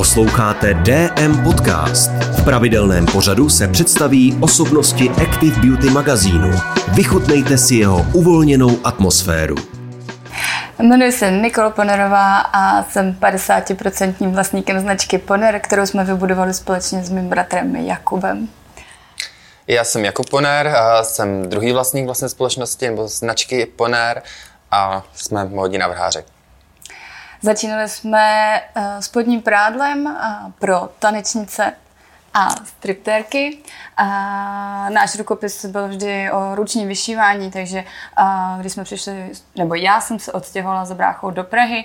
Posloucháte DM Podcast. V pravidelném pořadu se představí osobnosti Active Beauty magazínu. Vychutnejte si jeho uvolněnou atmosféru. Jmenuji se Nikol Ponerová a jsem 50% vlastníkem značky Poner, kterou jsme vybudovali společně s mým bratrem Jakubem. Já jsem Jakub Poner, a jsem druhý vlastník vlastně společnosti nebo značky Poner a jsme módní navrháři. Začínali jsme uh, spodním prádlem uh, pro tanečnice a striptérky. A náš rukopis byl vždy o ručním vyšívání, takže uh, když jsme přišli, nebo já jsem se odstěhovala za bráchou do Prahy,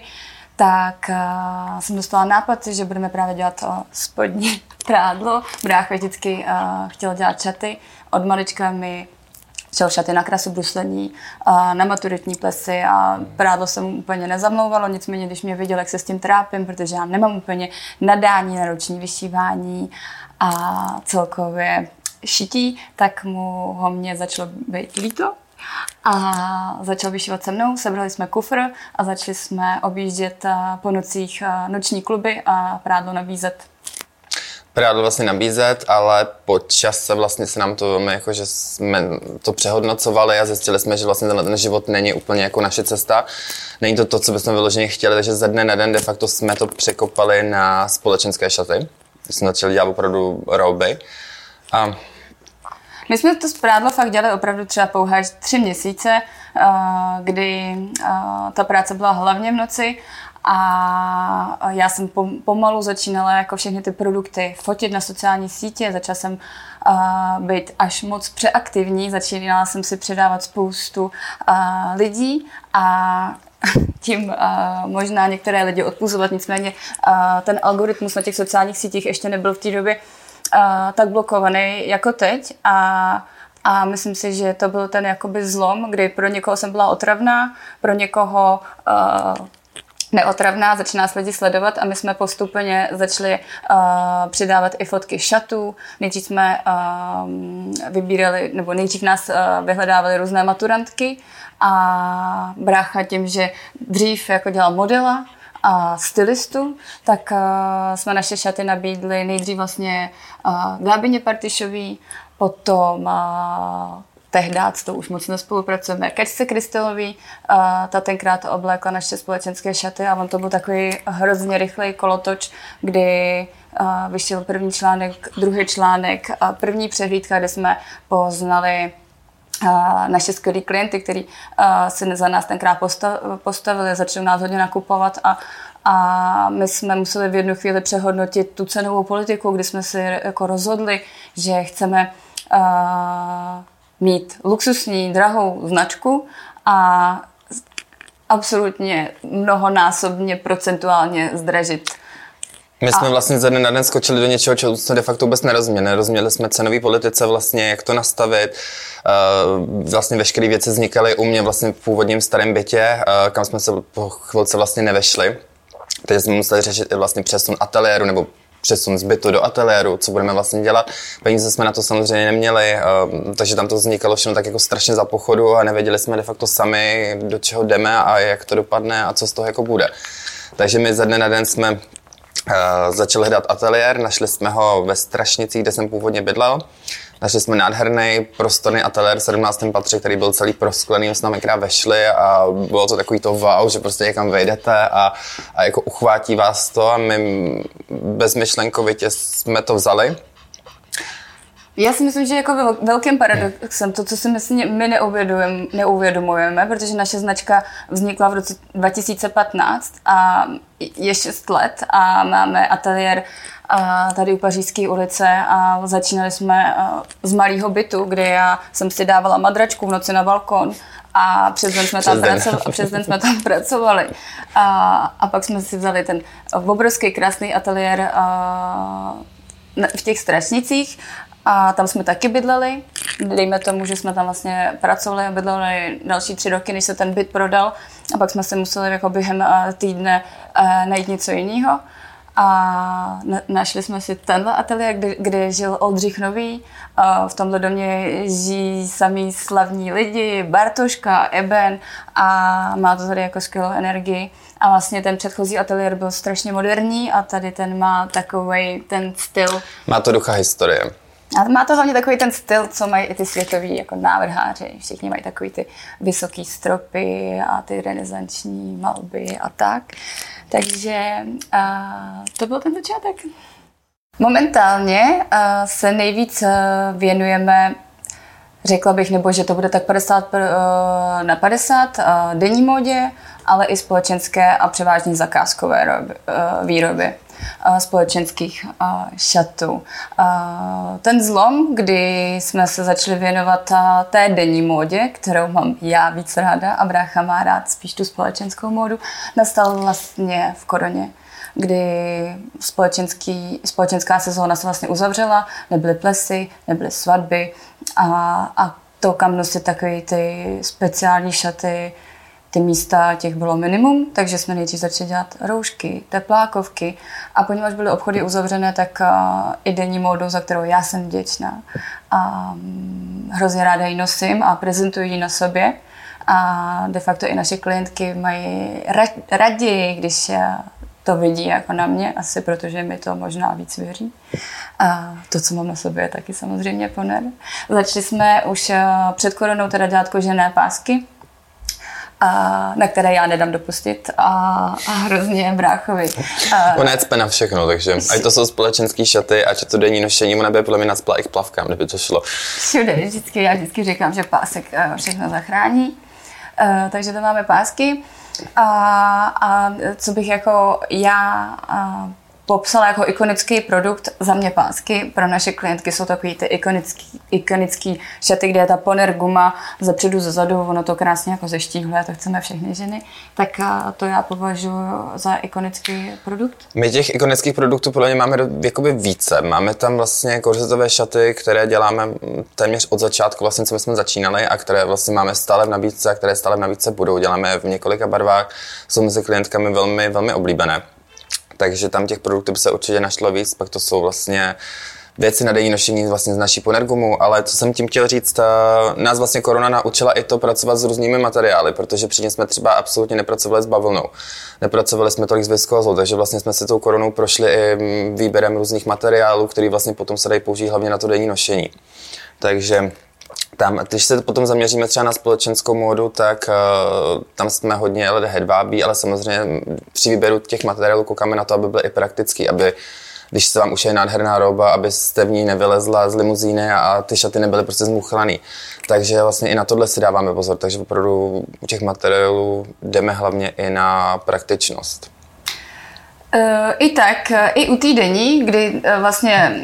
tak uh, jsem dostala nápad, že budeme právě dělat uh, spodní prádlo. Brácha vždycky uh, chtěl dělat čaty. Od malička mi šel šaty na krasu bruslení, na maturitní plesy a prádlo se mu úplně nezamlouvalo, nicméně když mě viděl, jak se s tím trápím, protože já nemám úplně nadání na roční vyšívání a celkově šití, tak mu ho mě začalo být líto a začal vyšívat se mnou, sebrali jsme kufr a začali jsme objíždět po nocích noční kluby a prádlo nabízet prádlo vlastně nabízet, ale po čase vlastně se nám to velmi jako, že jsme to přehodnocovali a zjistili jsme, že vlastně ten život není úplně jako naše cesta. Není to to, co bychom vyloženě chtěli, takže ze dne na den de facto jsme to překopali na společenské šaty. Jsme začali dělat opravdu rouby. A my jsme to zprádlo fakt dělali opravdu třeba pouhé tři měsíce, kdy ta práce byla hlavně v noci a já jsem pomalu začínala jako všechny ty produkty fotit na sociální sítě, začala jsem uh, být až moc přeaktivní, začínala jsem si předávat spoustu uh, lidí a tím uh, možná některé lidi odpuzovat, nicméně uh, ten algoritmus na těch sociálních sítích ještě nebyl v té době uh, tak blokovaný jako teď. A a myslím si, že to byl ten jakoby zlom, kdy pro někoho jsem byla otravná, pro někoho uh, neotravná, začíná nás lidi sledovat a my jsme postupně začali uh, přidávat i fotky šatů. Nejdřív jsme uh, vybírali, nebo nejdřív nás uh, vyhledávali různé maturantky a brácha tím, že dřív jako dělal modela, a stylistu, tak uh, jsme naše šaty nabídli nejdřív vlastně uh, Gábině Partišový, potom uh, tehdy s tou už moc nespolupracujeme. Kačce Krystelový, ta tenkrát oblékla naše společenské šaty a on to byl takový hrozně rychlej kolotoč, kdy vyšel první článek, druhý článek první přehlídka, kde jsme poznali naše skvělí klienty, kteří se za nás tenkrát postavili, začali nás hodně nakupovat a, a my jsme museli v jednu chvíli přehodnotit tu cenovou politiku, kdy jsme si jako rozhodli, že chceme mít luxusní, drahou značku a absolutně mnohonásobně procentuálně zdražit my jsme a... vlastně ze dne na den skočili do něčeho, čeho jsme de facto vůbec nerozuměli. Nerozuměli jsme cenové politice vlastně, jak to nastavit. Uh, vlastně veškeré věci vznikaly u mě vlastně v původním starém bytě, uh, kam jsme se po chvilce vlastně nevešli. Teď jsme museli řešit i vlastně přesun ateliéru nebo přesun zbytu do ateliéru, co budeme vlastně dělat. Peníze jsme na to samozřejmě neměli, ehm, takže tam to vznikalo všechno tak jako strašně za pochodu a nevěděli jsme de facto sami, do čeho jdeme a jak to dopadne a co z toho jako bude. Takže my ze dne na den jsme Uh, začali hledat ateliér, našli jsme ho ve Strašnicích, kde jsem původně bydlel. Našli jsme nádherný prostorný ateliér v 17. patře, který byl celý prosklený, jsme tam krát vešli a bylo to takový to wow, že prostě někam vejdete a, a jako uchvátí vás to a my bezmyšlenkovitě jsme to vzali. Já si myslím, že jako velkým paradoxem to, co si myslím, my neuvědomujeme, neuvědomujeme, protože naše značka vznikla v roce 2015 a je 6 let a máme ateliér tady u Pařížské ulice a začínali jsme z malého bytu, kde já jsem si dávala madračku v noci na balkon a přes den jsme tam, pracovali, přes den jsme tam pracovali. A, a pak jsme si vzali ten obrovský krásný ateliér v těch strašnicích a tam jsme taky bydleli. Dejme tomu, že jsme tam vlastně pracovali a bydleli další tři roky, než se ten byt prodal. A pak jsme se museli jako během týdne najít něco jiného. A našli jsme si tenhle ateliér, kde, kde žil Oldřich Nový. V tomhle domě žijí samý slavní lidi, Bartoška, Eben a má to tady jako skvělou energii. A vlastně ten předchozí ateliér byl strašně moderní a tady ten má takový ten styl. Má to ducha historie. A má to hlavně takový ten styl, co mají i ty světoví jako návrháři. Všichni mají takový ty vysoký stropy a ty renesanční malby a tak. Takže a, to byl ten začátek. Momentálně se nejvíc věnujeme řekla bych, nebo že to bude tak 50 na 50 denní modě, ale i společenské a převážně zakázkové výroby společenských šatů. Ten zlom, kdy jsme se začali věnovat té denní módě, kterou mám já víc ráda a brácha má rád spíš tu společenskou módu, nastal vlastně v koroně kdy společenský, společenská sezóna se vlastně uzavřela, nebyly plesy, nebyly svatby a, a to, kam nosit takové ty speciální šaty, ty místa těch bylo minimum, takže jsme nejdřív začali dělat roušky, teplákovky a poněvadž byly obchody uzavřené, tak i denní módu, za kterou já jsem vděčná. A mm, hrozně ráda ji nosím a prezentuji ji na sobě. A de facto i naše klientky mají raději, když to vidí jako na mě, asi protože mi to možná víc věří. A to, co mám na sobě, je taky samozřejmě poner. Začali jsme už před koronou teda dělat kožené pásky, a, na které já nedám dopustit a, a hrozně bráchovi. A, ona je na všechno, takže ať to jsou společenské šaty, ať je to denní nošení, ona by podle mě nadspla i k plavkám, kdyby to šlo. Všude, vždycky, já vždycky říkám, že pásek eh, všechno zachrání. Uh, takže to máme pásky. A, a co bych jako já popsala jako ikonický produkt za mě pásky. Pro naše klientky jsou takový ty ikonický, ikonický šaty, kde je ta poner guma ze předu, ze zadu, ono to krásně jako zeštíhluje, to chceme všechny ženy. Tak to já považuji za ikonický produkt. My těch ikonických produktů podle mě máme jakoby více. Máme tam vlastně korzetové šaty, které děláme téměř od začátku, vlastně co my jsme začínali a které vlastně máme stále v nabídce a které stále v nabídce budou. Děláme v několika barvách, jsou mezi klientkami velmi, velmi oblíbené takže tam těch produktů by se určitě našlo víc, pak to jsou vlastně věci na denní nošení vlastně z naší ponergumu, ale co jsem tím chtěl říct, nás vlastně korona naučila i to pracovat s různými materiály, protože předtím jsme třeba absolutně nepracovali s bavlnou, nepracovali jsme tolik s viskozou, takže vlastně jsme si tou koronou prošli i výběrem různých materiálů, který vlastně potom se dají použít hlavně na to denní nošení. Takže tam, když se potom zaměříme třeba na společenskou módu, tak uh, tam jsme hodně LED hedvábí, ale samozřejmě při výběru těch materiálů koukáme na to, aby byly i praktický, aby když se vám už je nádherná roba, abyste v ní nevylezla z limuzíny a ty šaty nebyly prostě zmuchlaný. Takže vlastně i na tohle si dáváme pozor, takže opravdu u těch materiálů jdeme hlavně i na praktičnost. Eh, I tak, eh, i u týdení, kdy eh, vlastně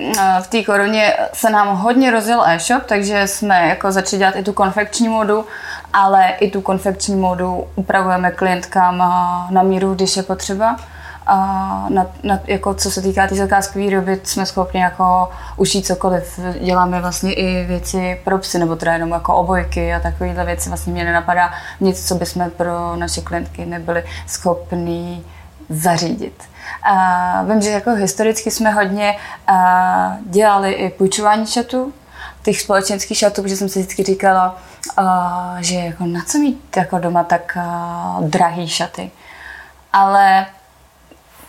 v té koroně se nám hodně rozjel e-shop, takže jsme jako začali dělat i tu konfekční modu, ale i tu konfekční modu upravujeme klientkám na míru, když je potřeba. A na, na, jako co se týká té tý zakázkové výroby, jsme schopni jako ušít cokoliv. Děláme vlastně i věci pro psy, nebo teda jenom jako obojky a takovéhle věci. Vlastně mě nenapadá nic, co bychom pro naše klientky nebyli schopni zařídit. A vím, že jako historicky jsme hodně a, dělali i půjčování šatů, těch společenských šatů, protože jsem si vždycky říkala, a, že jako na co mít jako doma tak a, drahý šaty. Ale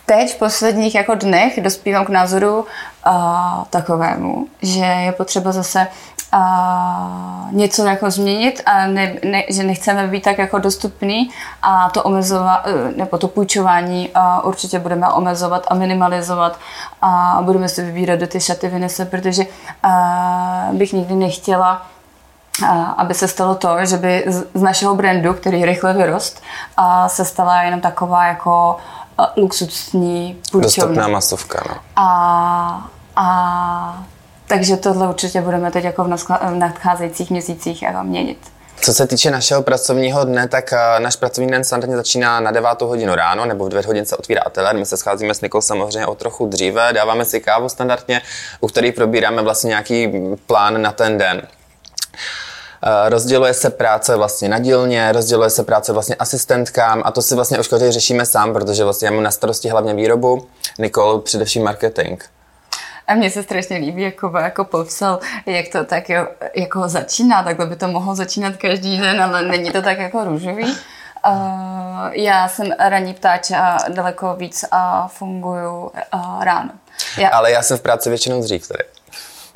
teď v posledních jako dnech dospívám k názoru uh, takovému, že je potřeba zase uh, něco jako změnit a ne, ne, že nechceme být tak jako dostupný a to omezovat, e, nebo to půjčování uh, určitě budeme omezovat a minimalizovat a budeme si vybírat do ty šaty vynese, protože uh, bych nikdy nechtěla aby se stalo to, že by z našeho brandu, který rychle vyrost, se stala jenom taková jako luxusní půjčovna. Dostupná masovka, no. A, a takže tohle určitě budeme teď jako v nadcházejících měsících jako měnit. Co se týče našeho pracovního dne, tak eh, náš pracovní den standardně začíná na 9 hodinu ráno, nebo v 9 hodin se otvírá ateliér. My se scházíme s Nikol samozřejmě o trochu dříve, dáváme si kávu standardně, u který probíráme vlastně nějaký plán na ten den. Eh, rozděluje se práce vlastně na dílně, rozděluje se práce vlastně asistentkám a to si vlastně už každý řešíme sám, protože vlastně já mám na starosti hlavně výrobu, Nikol především marketing. A mně se strašně líbí, jako, jako popsal, jak to tak jo, jako začíná, takhle by to mohlo začínat každý den, ale není to tak jako růžový. Uh, já jsem ranní ptáč a daleko víc a funguju uh, ráno. Já... Ale já jsem v práci většinou dřív tady.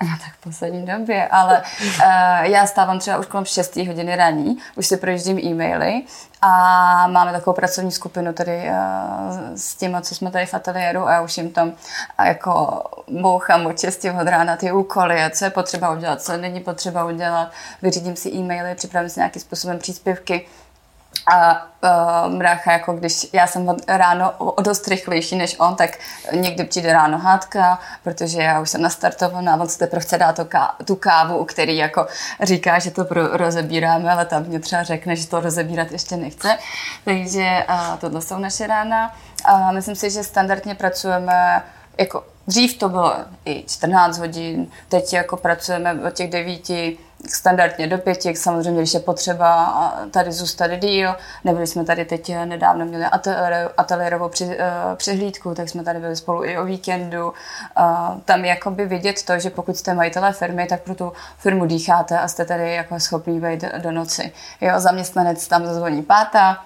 No tak v poslední době, ale uh, já stávám třeba už kolem 6 hodiny raní, už si projíždím e-maily a máme takovou pracovní skupinu tady uh, s těma, co jsme tady v ateliéru a já už jim tam jako bouchám očistím od rána ty úkoly a co je potřeba udělat, co není potřeba udělat, vyřídím si e-maily, připravím si nějakým způsobem příspěvky, a uh, mrácha, jako když já jsem ráno o dost rychlejší než on, tak někdy přijde ráno hádka, protože já už jsem nastartovaná, on si teprve chce dát to ká, tu kávu, který jako říká, že to pro, rozebíráme, ale tam mě třeba řekne, že to rozebírat ještě nechce. Takže uh, tohle jsou naše rána. A myslím si, že standardně pracujeme jako Dřív to bylo i 14 hodin, teď jako pracujeme od těch devíti standardně do pěti, samozřejmě, když je potřeba tady zůstat díl. Nebyli jsme tady teď nedávno měli ateliérovou při, eh, přehlídku, tak jsme tady byli spolu i o víkendu. Tam je jakoby vidět to, že pokud jste majitelé firmy, tak pro tu firmu dýcháte a jste tady jako schopný vejít do noci. Jo, zaměstnanec tam zazvoní pátá,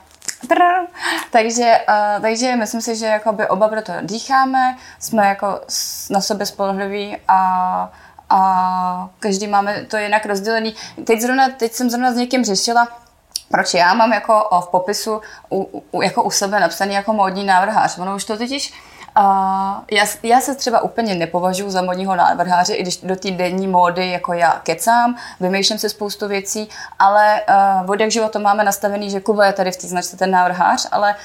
Trr. Takže, uh, takže myslím si, že jakoby oba proto dýcháme, jsme jako na sebe spolehliví a, a každý máme to jinak rozdělený. Teď, zrovna, teď jsem zrovna s někým řešila, proč já mám jako v popisu u, u, jako u sebe napsaný jako módní návrhář. Ono už to totiž Já, já se třeba úplně nepovažuji za modního návrháře, i když do té denní módy jako já kecám, vymýšlím se spoustu věcí, ale uh, od jak život to máme nastavený, že Kuba je tady v té značce ten návrhář, ale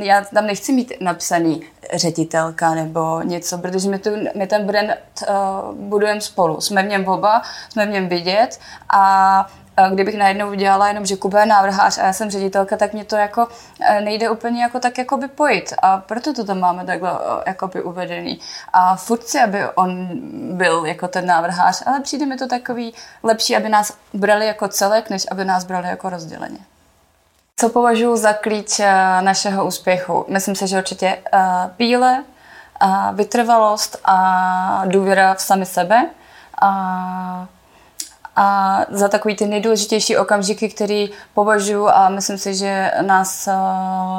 já tam nechci mít napsaný ředitelka nebo něco, protože my, tu, my ten brand uh, budujeme spolu. Jsme v něm oba, jsme v něm vidět a kdybych najednou udělala jenom, že Kuba je návrhář a já jsem ředitelka, tak mě to jako e, nejde úplně jako tak jako by pojít. A proto to tam máme takhle e, jako by uvedený. A furt si, aby on byl jako ten návrhář, ale přijde mi to takový lepší, aby nás brali jako celek, než aby nás brali jako rozděleně. Co považuji za klíč našeho úspěchu? Myslím si, že určitě píle, vytrvalost a důvěra v sami sebe. A a za takový ty nejdůležitější okamžiky, který považuji a myslím si, že nás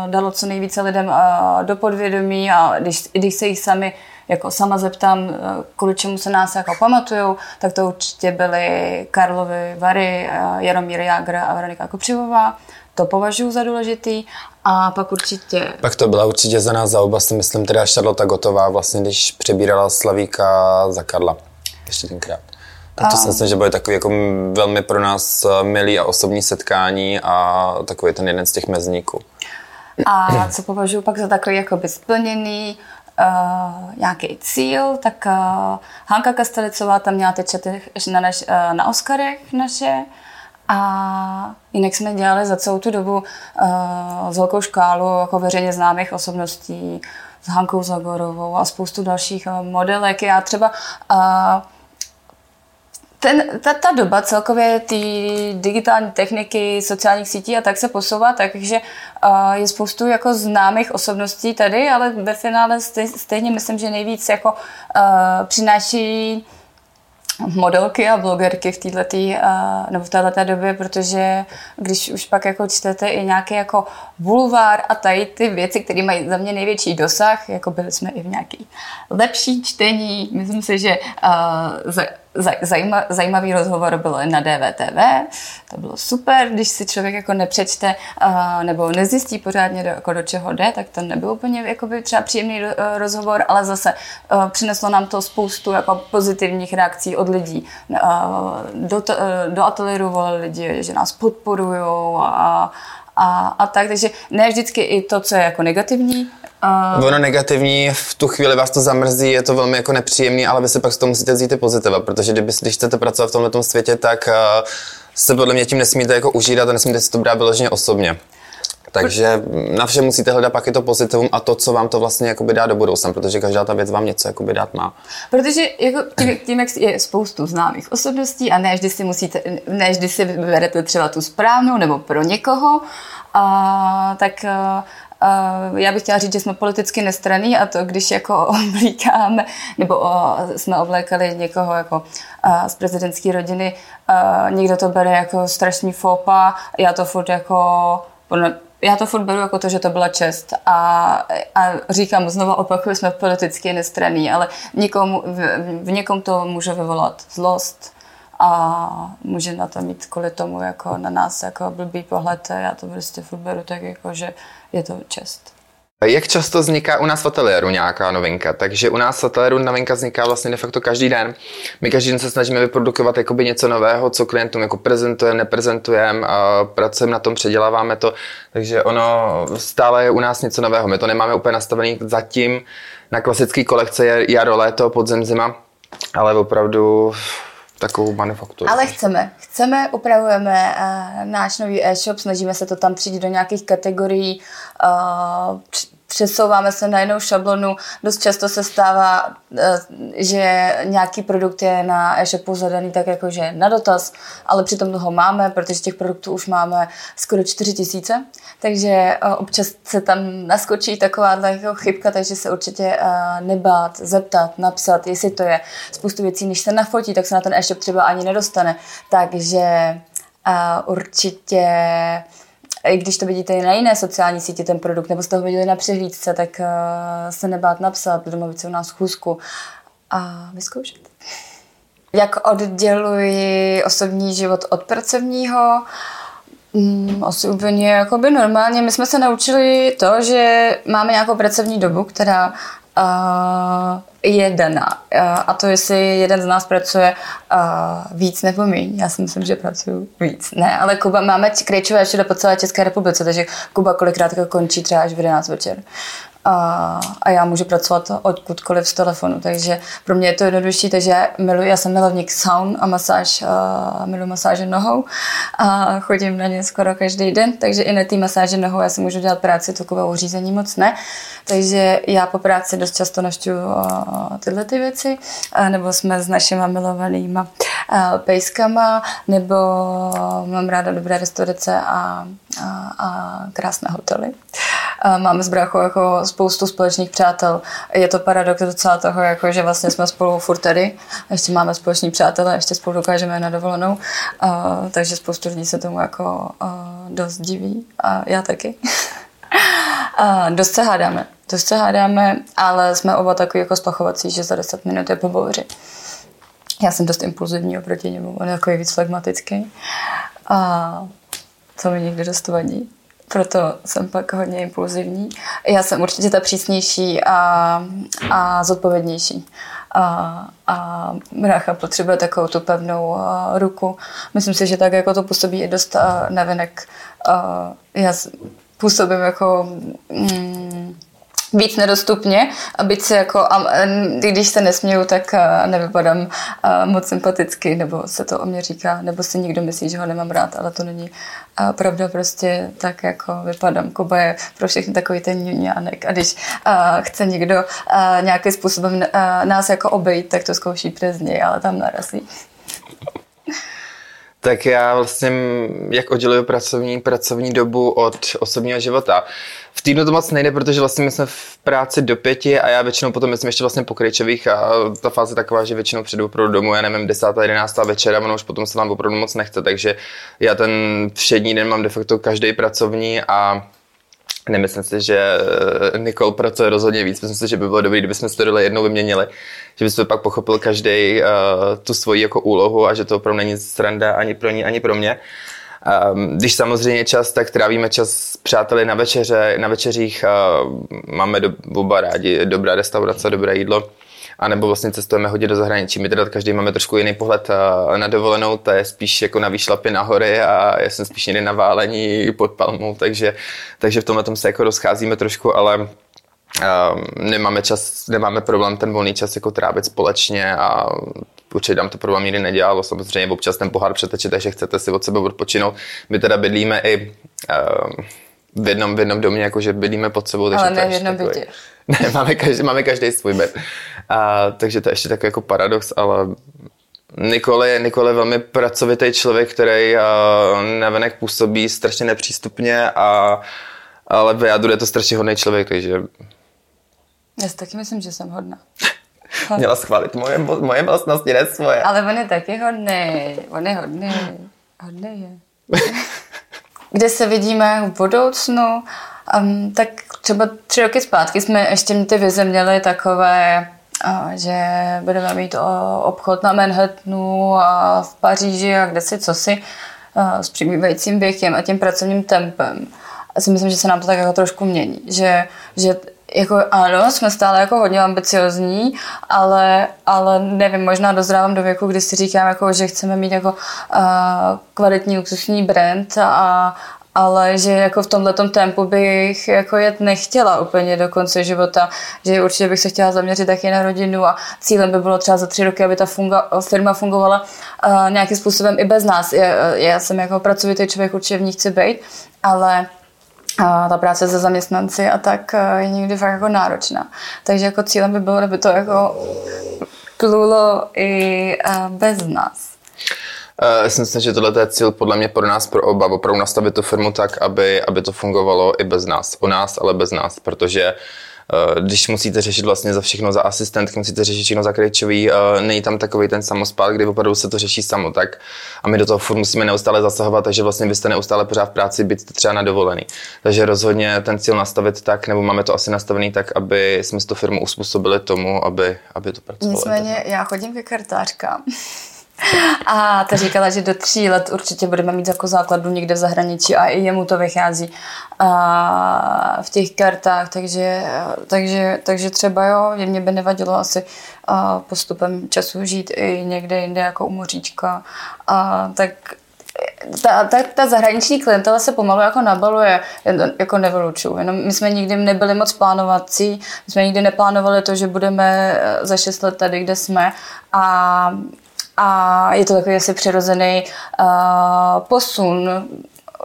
dalo co nejvíce lidem do podvědomí a když, když se jich sami jako sama zeptám, kvůli čemu se nás jako pamatujou, tak to určitě byly Karlovy Vary, Jaromír Jágr a Veronika Kopřivová. To považuji za důležitý. A pak určitě... Pak to byla určitě za nás za oba, si myslím, teda Charlotte Gotová, vlastně, když přebírala Slavíka za Karla. Ještě tenkrát. Tak to si myslím, že bude takový jako velmi pro nás eh, milý a osobní setkání a takový ten jeden z těch mezníků. A co považuji pak za takový jako splněný uh, nějaký cíl, tak uh, Hanka Kastelicová tam měla teď na, naš, uh, na Oscarech naše a jinak jsme dělali za celou tu dobu uh, s velkou škálu jako veřejně známých osobností, s Hankou Zagorovou a spoustu dalších uh, modelek. Já třeba uh, ten, ta, ta doba celkově ty digitální techniky, sociálních sítí a tak se posouvá, takže uh, je spoustu jako známých osobností tady, ale ve finále stej, stejně myslím, že nejvíc jako uh, přináší modelky a blogerky v této nebo v této době, protože když už pak jako čtete i nějaký jako bulvár a tady ty věci, které mají za mě největší dosah, jako byli jsme i v nějaký lepší čtení, myslím si, že uh, Zajma, zajímavý rozhovor byl na DVTV, to bylo super, když si člověk jako nepřečte uh, nebo nezjistí pořádně, do, jako do čeho jde, tak to nebyl úplně jakoby třeba příjemný uh, rozhovor, ale zase uh, přineslo nám to spoustu jako pozitivních reakcí od lidí. Uh, do, uh, do ateliéru volali lidi, že nás podporují a, a, a tak, takže ne vždycky i to, co je jako negativní, Uh... Ono negativní, v tu chvíli vás to zamrzí, je to velmi jako nepříjemný, ale vy se pak z toho musíte vzít i pozitiva, protože kdyby, když chcete pracovat v tomto světě, tak uh, se podle mě tím nesmíte jako užírat a nesmíte si to brát vyloženě osobně. Takže na vše musíte hledat pak i to pozitivum a to, co vám to vlastně jakoby dá do budoucna, protože každá ta věc vám něco jakoby dát má. Protože jako tím, tím, jak je spoustu známých osobností a ne vždy si musíte, ne vždy si vyberete třeba tu správnou nebo pro někoho, a, tak Uh, já bych chtěla říct, že jsme politicky nestraní a to, když jako oblíkáme, nebo uh, jsme oblékali někoho jako uh, z prezidentské rodiny, někdo to bere jako strašný fopa, já to furt jako já to furt beru jako to, že to byla čest a, a říkám, znovu opakuju, jsme politicky nestraní, ale někomu, v, v někom to může vyvolat zlost a může na to mít kvůli tomu jako na nás jako blbý pohled. Já to prostě furt beru tak jako, že je to čest. Jak často vzniká u nás v ateliéru nějaká novinka? Takže u nás v ateliéru novinka vzniká vlastně de facto každý den. My každý den se snažíme vyprodukovat jakoby něco nového, co klientům jako prezentujeme, neprezentujeme, pracujeme na tom, předěláváme to. Takže ono stále je u nás něco nového. My to nemáme úplně nastavený zatím na klasický kolekce jaro, léto, podzem, zima, ale opravdu takovou manufakturu. Ale chceme. Chceme, upravujeme uh, náš nový e-shop, snažíme se to tam přijít do nějakých kategorií, uh, přesouváme se na jinou šablonu. Dost často se stává, eh, že nějaký produkt je na e-shopu zadaný tak jako, že na dotaz, ale přitom toho máme, protože těch produktů už máme skoro 4 tisíce, takže eh, občas se tam naskočí taková jako chybka, takže se určitě eh, nebát, zeptat, napsat, jestli to je spoustu věcí, než se nafotí, tak se na ten e-shop třeba ani nedostane. Takže určitě i když to vidíte i na jiné sociální sítě, ten produkt, nebo jste ho viděli na přehlídce, tak uh, se nebát napsat, domluvit se u nás schůzku a vyzkoušet. Jak odděluji osobní život od pracovního? Mm, asi úplně jakoby normálně. My jsme se naučili to, že máme nějakou pracovní dobu, která uh, je daná. Uh, a to, jestli jeden z nás pracuje uh, víc nebo méně. Já si myslím, že pracuju víc. Ne, ale Kuba, máme krejčové všude po celé České republice, takže Kuba kolikrát končí třeba až v 11 večer a, a já můžu pracovat odkudkoliv z telefonu, takže pro mě je to jednodušší, takže já, miluji, já jsem milovník saun a masáž, a miluji masáže nohou a chodím na ně skoro každý den, takže i na té masáže nohou já si můžu dělat práci, takovou řízení moc ne, takže já po práci dost často navštěvu tyhle ty věci, a nebo jsme s našimi milovanýma pejskama, nebo mám ráda dobré restaurace a, a, a krásné hotely. A máme s bráchou jako spoustu společných přátel. Je to paradox docela toho, jako, že vlastně jsme spolu furt tady, ještě máme společní přátelé, ještě spolu dokážeme na dovolenou, a, takže spoustu lidí se tomu jako a, dost diví a já taky. a, dost se hádáme, dost se hádáme, ale jsme oba takový jako splachovací, že za 10 minut je po bouři. Já jsem dost impulzivní oproti němu, on je takový víc flegmatický. A co mi někdy dost vadí proto jsem pak hodně impulzivní. Já jsem určitě ta přísnější a, a zodpovědnější. A, a Mrácha potřebuje takovou tu pevnou uh, ruku. Myslím si, že tak jako to působí i dost uh, navenek. Já působím jako mm, víc nedostupně a být se jako, a, když se nesměju, tak a, nevypadám a, moc sympaticky, nebo se to o mě říká, nebo si někdo myslí, že ho nemám rád, ale to není a pravda prostě tak jako vypadám. Kuba je pro všechny takový ten ňuňánek a když a, chce někdo a, nějakým způsobem a, nás jako obejít, tak to zkouší přes něj, ale tam narazí. Tak já vlastně, jak odděluju pracovní, pracovní dobu od osobního života. V týdnu to moc nejde, protože vlastně my jsme v práci do pěti a já většinou potom myslím ještě vlastně po krejčových a ta fáze je taková, že většinou přijdu opravdu domů, já nevím, 10. 11. večer a ono už potom se vám opravdu moc nechce, takže já ten všední den mám de facto každý pracovní a Nemyslím si, že eh, Nikol pracuje rozhodně víc. Myslím si, že by bylo dobré, kdyby jsme to jednou vyměnili, že byste pak pochopil každý uh, tu svoji jako úlohu a že to opravdu není sranda ani pro ní, ani pro mě. Um, když samozřejmě čas, tak trávíme čas s přáteli na, večeře, na večeřích. Uh, máme do, oba rádi dobrá restaurace, dobré jídlo a nebo vlastně cestujeme hodně do zahraničí. My teda každý máme trošku jiný pohled na dovolenou, to je spíš jako na výšlapy na hory a já jsem spíš někdy na válení pod palmou, takže, takže v tomhle tom se jako rozcházíme trošku, ale Uh, nemáme čas, nemáme problém ten volný čas jako trávit společně a určitě nám to problém nikdy nedělalo. Samozřejmě občas ten pohár přeteče, takže chcete si od sebe odpočinout. My teda bydlíme i uh, v jednom, v jednom domě, jakože bydlíme pod sebou. Takže Ale ne v jednom bytě. Ne, máme každý, máme každý svůj byt. A, takže to je ještě takový jako paradox, ale Nikole je, Nikole je velmi pracovitý člověk, který navenek působí strašně nepřístupně, a, ale vyjadruje to strašně hodný člověk, takže... Já si taky myslím, že jsem hodná. Měla schválit moje, moje vlastnosti, ne svoje. Ale on je taky hodný, on je hodný, hodný je. kde se vidíme v budoucnu, um, tak třeba tři roky zpátky jsme ještě ty vize měli takové, že budeme mít obchod na Manhattanu a v Paříži a kde si co si s přibývajícím věkem a tím pracovním tempem. A si myslím, že se nám to tak jako trošku mění, že, že jako ano, jsme stále jako hodně ambiciozní, ale, ale nevím, možná dozrávám do věku, kdy si říkám, jako, že chceme mít jako uh, kvalitní luxusní brand a, ale že jako v tomhle tempu bych jako jet nechtěla úplně do konce života, že určitě bych se chtěla zaměřit taky na rodinu a cílem by bylo třeba za tři roky, aby ta funga, firma fungovala uh, nějakým způsobem i bez nás. Já, já jsem jako pracovitý člověk, určitě v ní chci být, ale a ta práce se zaměstnanci a tak eh, je někdy fakt jako náročná. Takže jako cílem by bylo, aby to jako plulo i eh, bez nás. Já si myslím, že tohle je cíl podle mě pro nás, pro oba, opravdu nastavit tu firmu tak, aby, aby to fungovalo i bez nás. U nás, ale bez nás, protože Eh, když musíte řešit vlastně za všechno za asistentky, musíte řešit všechno za klíčový, eh, není tam takový ten samospát, kdy opravdu se to řeší samo, tak a my do toho furt musíme neustále zasahovat, takže vlastně byste neustále pořád v práci, být třeba na dovolený. Takže rozhodně ten cíl nastavit tak, nebo máme to asi nastavený tak, aby jsme tu firmu uspůsobili tomu, aby, aby to pracovalo. Nicméně já chodím ke kartářkám. A ta říkala, že do tří let určitě budeme mít jako základu někde v zahraničí a i jemu to vychází a v těch kartách, takže, takže, takže třeba jo, mě by nevadilo asi postupem času žít i někde jinde jako u moříčka. A tak ta, ta, ta zahraniční klientela se pomalu jako nabaluje, jako nevylučuju. Jenom my jsme nikdy nebyli moc plánovací, my jsme nikdy neplánovali to, že budeme za šest let tady, kde jsme a a je to takový asi přirozený uh, posun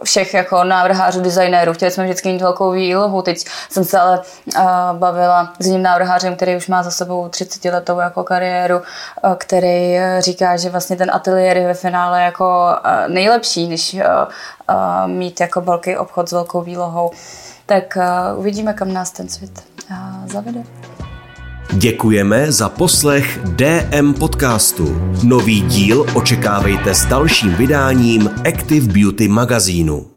všech jako návrhářů, designérů. Chtěli jsme vždycky mít velkou výlohu. Teď jsem se ale uh, bavila s jiným návrhářem, který už má za sebou 30 letou jako kariéru, uh, který říká, že vlastně ten ateliér je ve finále jako uh, nejlepší, než uh, uh, mít jako velký obchod s velkou výlohou. Tak uh, uvidíme, kam nás ten svět uh, zavede. Děkujeme za poslech DM podcastu. Nový díl očekávejte s dalším vydáním Active Beauty magazínu.